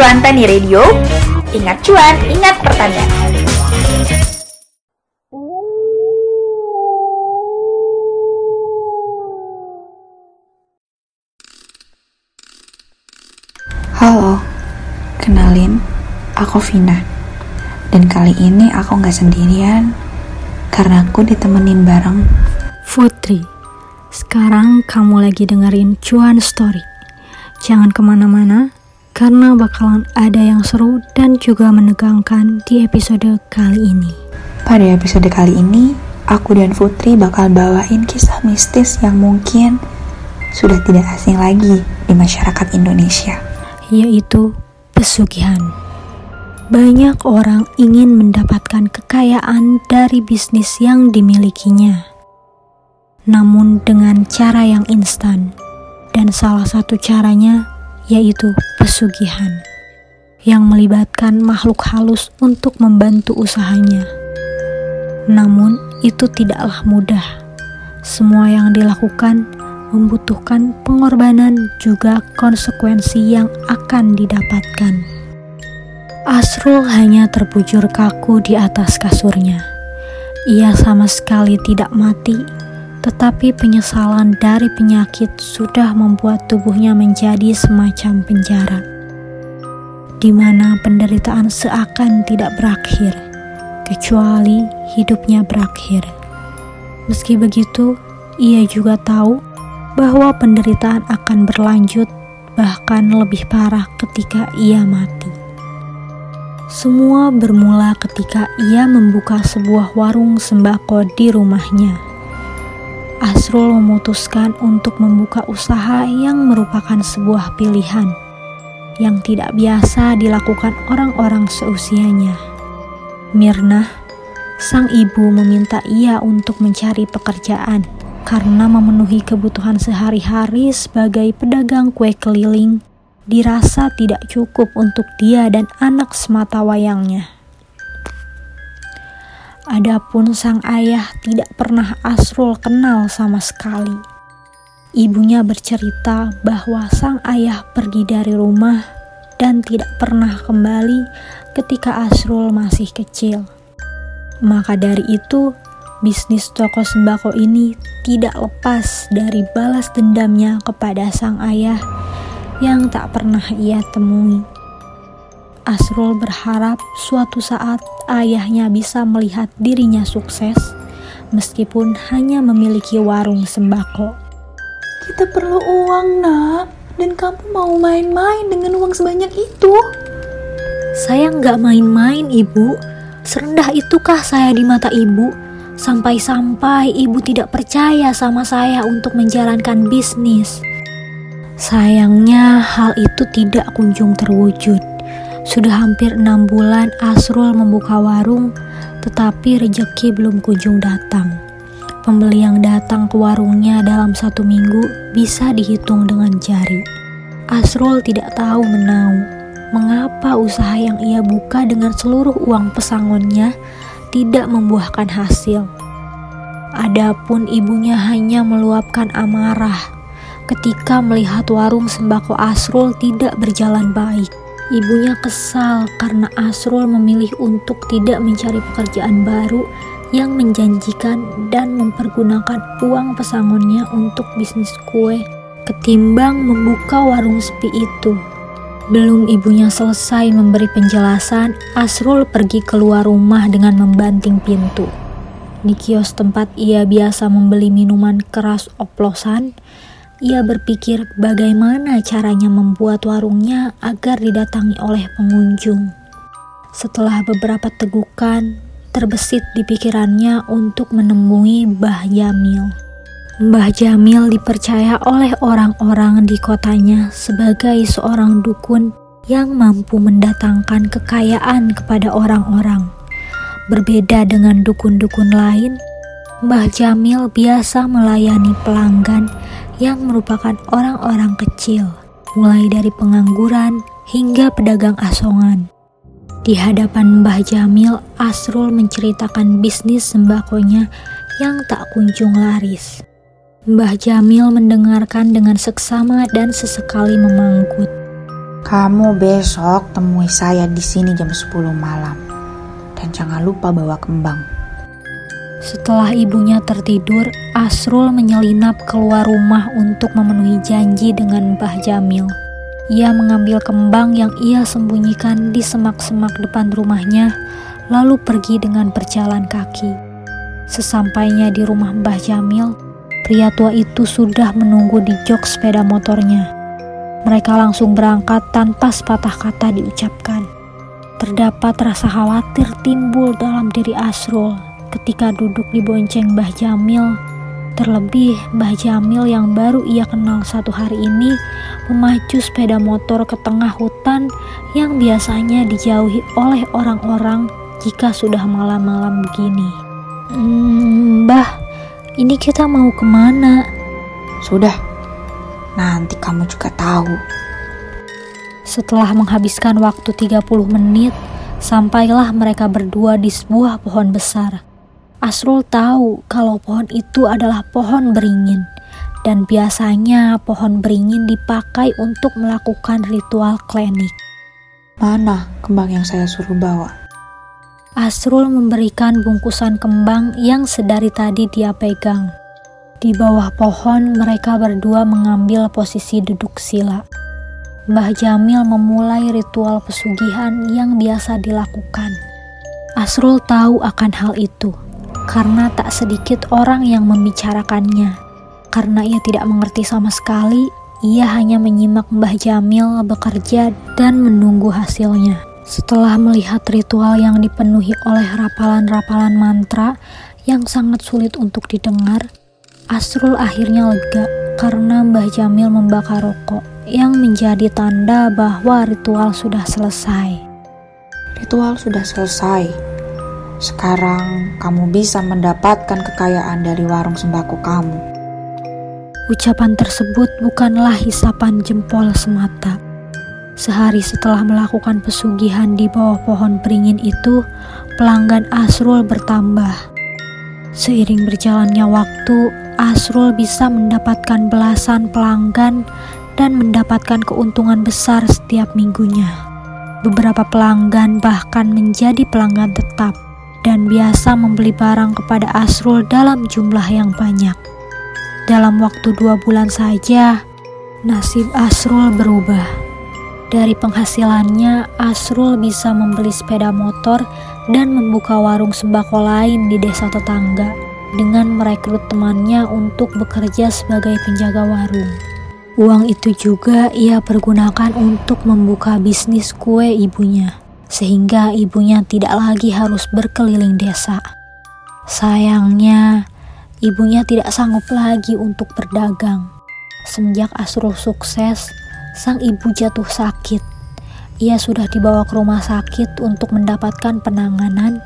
Cuan Tani Radio. Ingat cuan, ingat pertanian. Halo, kenalin, aku Vina. Dan kali ini aku nggak sendirian, karena aku ditemenin bareng Putri. Sekarang kamu lagi dengerin Cuan Story. Jangan ke mana-mana, karena bakalan ada yang seru dan juga menegangkan di episode kali ini. Pada episode kali ini, aku dan Putri bakal bawain kisah mistis yang mungkin sudah tidak asing lagi di masyarakat Indonesia yaitu pesugihan. Banyak orang ingin mendapatkan kekayaan dari bisnis yang dimilikinya, namun dengan cara yang instan, dan salah satu caranya yaitu pesugihan yang melibatkan makhluk halus untuk membantu usahanya. Namun, itu tidaklah mudah. Semua yang dilakukan membutuhkan pengorbanan juga konsekuensi yang akan didapatkan. Asrul hanya terbujur kaku di atas kasurnya. Ia sama sekali tidak mati, tetapi penyesalan dari penyakit sudah membuat tubuhnya menjadi semacam penjara, di mana penderitaan seakan tidak berakhir, kecuali hidupnya berakhir. Meski begitu, ia juga tahu bahwa penderitaan akan berlanjut, bahkan lebih parah ketika ia mati. Semua bermula ketika ia membuka sebuah warung sembako di rumahnya. Asrul memutuskan untuk membuka usaha yang merupakan sebuah pilihan yang tidak biasa dilakukan orang-orang seusianya. Mirna, sang ibu meminta ia untuk mencari pekerjaan karena memenuhi kebutuhan sehari-hari sebagai pedagang kue keliling dirasa tidak cukup untuk dia dan anak semata wayangnya. Adapun sang ayah tidak pernah Asrul kenal sama sekali. Ibunya bercerita bahwa sang ayah pergi dari rumah dan tidak pernah kembali ketika Asrul masih kecil. Maka dari itu, bisnis toko sembako ini tidak lepas dari balas dendamnya kepada sang ayah yang tak pernah ia temui. Asrul berharap suatu saat ayahnya bisa melihat dirinya sukses meskipun hanya memiliki warung sembako. Kita perlu uang, nak. Dan kamu mau main-main dengan uang sebanyak itu? Saya nggak main-main, ibu. Serendah itukah saya di mata ibu? Sampai-sampai ibu tidak percaya sama saya untuk menjalankan bisnis. Sayangnya hal itu tidak kunjung terwujud. Sudah hampir enam bulan Asrul membuka warung, tetapi rejeki belum kunjung datang. Pembeli yang datang ke warungnya dalam satu minggu bisa dihitung dengan jari. Asrul tidak tahu menau mengapa usaha yang ia buka dengan seluruh uang pesangonnya tidak membuahkan hasil. Adapun ibunya hanya meluapkan amarah ketika melihat warung sembako Asrul tidak berjalan baik. Ibunya kesal karena Asrul memilih untuk tidak mencari pekerjaan baru yang menjanjikan dan mempergunakan uang pesangonnya untuk bisnis kue ketimbang membuka warung sepi itu. Belum ibunya selesai memberi penjelasan, Asrul pergi keluar rumah dengan membanting pintu. Di kios tempat ia biasa membeli minuman keras oplosan, ia berpikir bagaimana caranya membuat warungnya agar didatangi oleh pengunjung. Setelah beberapa tegukan, terbesit di pikirannya untuk menemui Mbah Jamil. Mbah Jamil dipercaya oleh orang-orang di kotanya sebagai seorang dukun yang mampu mendatangkan kekayaan kepada orang-orang. Berbeda dengan dukun-dukun lain, Mbah Jamil biasa melayani pelanggan yang merupakan orang-orang kecil, mulai dari pengangguran hingga pedagang asongan. Di hadapan Mbah Jamil, Asrul menceritakan bisnis sembakonya yang tak kunjung laris. Mbah Jamil mendengarkan dengan seksama dan sesekali memanggut. Kamu besok temui saya di sini jam 10 malam. Dan jangan lupa bawa kembang. Setelah ibunya tertidur, Asrul menyelinap keluar rumah untuk memenuhi janji dengan Mbah Jamil. Ia mengambil kembang yang ia sembunyikan di semak-semak depan rumahnya, lalu pergi dengan berjalan kaki. Sesampainya di rumah Mbah Jamil, pria tua itu sudah menunggu di jok sepeda motornya. Mereka langsung berangkat tanpa sepatah kata diucapkan. Terdapat rasa khawatir timbul dalam diri Asrul ketika duduk di bonceng Mbah Jamil Terlebih, Mbah Jamil yang baru ia kenal satu hari ini memacu sepeda motor ke tengah hutan yang biasanya dijauhi oleh orang-orang jika sudah malam-malam begini. Hmm, Mbah, ini kita mau ke mana? Sudah, nanti kamu juga tahu. Setelah menghabiskan waktu 30 menit, sampailah mereka berdua di sebuah pohon besar. Asrul tahu kalau pohon itu adalah pohon beringin, dan biasanya pohon beringin dipakai untuk melakukan ritual klinik. Mana kembang yang saya suruh bawa? Asrul memberikan bungkusan kembang yang sedari tadi dia pegang. Di bawah pohon, mereka berdua mengambil posisi duduk sila. Mbah Jamil memulai ritual pesugihan yang biasa dilakukan. Asrul tahu akan hal itu karena tak sedikit orang yang membicarakannya. Karena ia tidak mengerti sama sekali, ia hanya menyimak Mbah Jamil bekerja dan menunggu hasilnya. Setelah melihat ritual yang dipenuhi oleh rapalan-rapalan mantra yang sangat sulit untuk didengar, Asrul akhirnya lega karena Mbah Jamil membakar rokok yang menjadi tanda bahwa ritual sudah selesai. Ritual sudah selesai, sekarang kamu bisa mendapatkan kekayaan dari warung sembako kamu. Ucapan tersebut bukanlah hisapan jempol semata. Sehari setelah melakukan pesugihan di bawah pohon beringin itu, pelanggan Asrul bertambah. Seiring berjalannya waktu, Asrul bisa mendapatkan belasan pelanggan dan mendapatkan keuntungan besar setiap minggunya. Beberapa pelanggan bahkan menjadi pelanggan tetap dan biasa membeli barang kepada Asrul dalam jumlah yang banyak. Dalam waktu dua bulan saja, nasib Asrul berubah. Dari penghasilannya, Asrul bisa membeli sepeda motor dan membuka warung sembako lain di desa tetangga dengan merekrut temannya untuk bekerja sebagai penjaga warung. Uang itu juga ia pergunakan untuk membuka bisnis kue ibunya sehingga ibunya tidak lagi harus berkeliling desa. Sayangnya, ibunya tidak sanggup lagi untuk berdagang. Semenjak Asrul sukses, sang ibu jatuh sakit. Ia sudah dibawa ke rumah sakit untuk mendapatkan penanganan,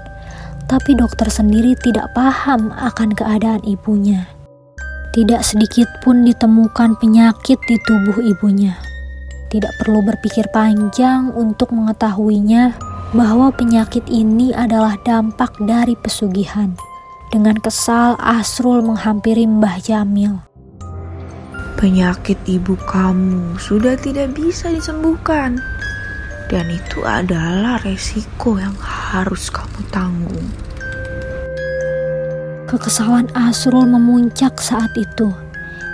tapi dokter sendiri tidak paham akan keadaan ibunya. Tidak sedikit pun ditemukan penyakit di tubuh ibunya. Tidak perlu berpikir panjang untuk mengetahuinya bahwa penyakit ini adalah dampak dari pesugihan. Dengan kesal, Asrul menghampiri Mbah Jamil. Penyakit ibu kamu sudah tidak bisa disembuhkan. Dan itu adalah resiko yang harus kamu tanggung. Kekesalan Asrul memuncak saat itu.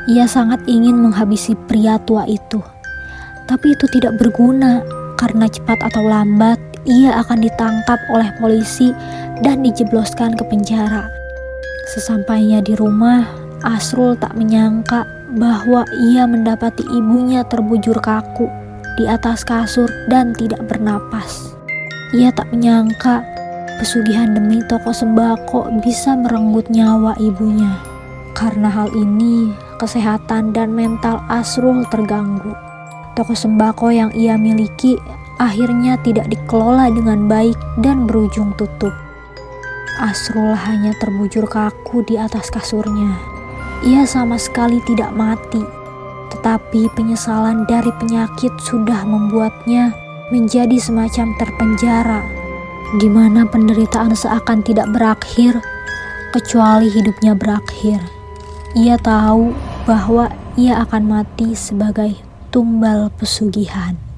Ia sangat ingin menghabisi pria tua itu tapi itu tidak berguna karena cepat atau lambat ia akan ditangkap oleh polisi dan dijebloskan ke penjara. Sesampainya di rumah, Asrul tak menyangka bahwa ia mendapati ibunya terbujur kaku di atas kasur dan tidak bernapas. Ia tak menyangka pesugihan demi toko sembako bisa merenggut nyawa ibunya. Karena hal ini, kesehatan dan mental Asrul terganggu. Toko sembako yang ia miliki akhirnya tidak dikelola dengan baik dan berujung tutup. Asrul hanya terbujur kaku di atas kasurnya. Ia sama sekali tidak mati, tetapi penyesalan dari penyakit sudah membuatnya menjadi semacam terpenjara, di mana penderitaan seakan tidak berakhir kecuali hidupnya berakhir. Ia tahu bahwa ia akan mati sebagai tumbal pesugihan.